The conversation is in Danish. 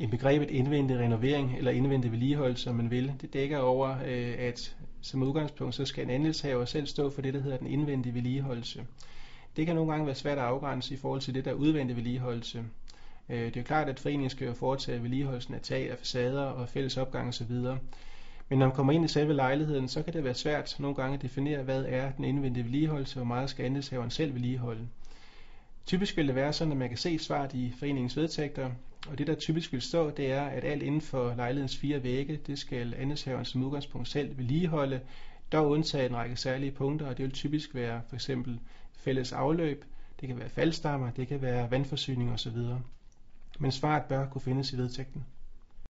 i begrebet indvendig renovering eller indvendig vedligeholdelse, som man vil. Det dækker over, øh, at som udgangspunkt, så skal en andelshaver selv stå for det, der hedder den indvendige vedligeholdelse. Det kan nogle gange være svært at afgrænse i forhold til det, der er udvendig vedligeholdelse. Øh, det er jo klart, at foreningen skal jo foretage vedligeholdelsen af tag, af facader og fælles opgang osv. Men når man kommer ind i selve lejligheden, så kan det være svært nogle gange at definere, hvad er den indvendige vedligeholdelse, og hvor meget skal andelshaveren selv vedligeholde. Typisk vil det være sådan, at man kan se svaret i foreningens vedtægter, og det der typisk vil stå, det er, at alt inden for lejlighedens fire vægge, det skal andelshaveren som udgangspunkt selv vedligeholde, dog undtaget en række særlige punkter, og det vil typisk være for eksempel fælles afløb, det kan være faldstammer, det kan være vandforsyning osv. Men svaret bør kunne findes i vedtægten.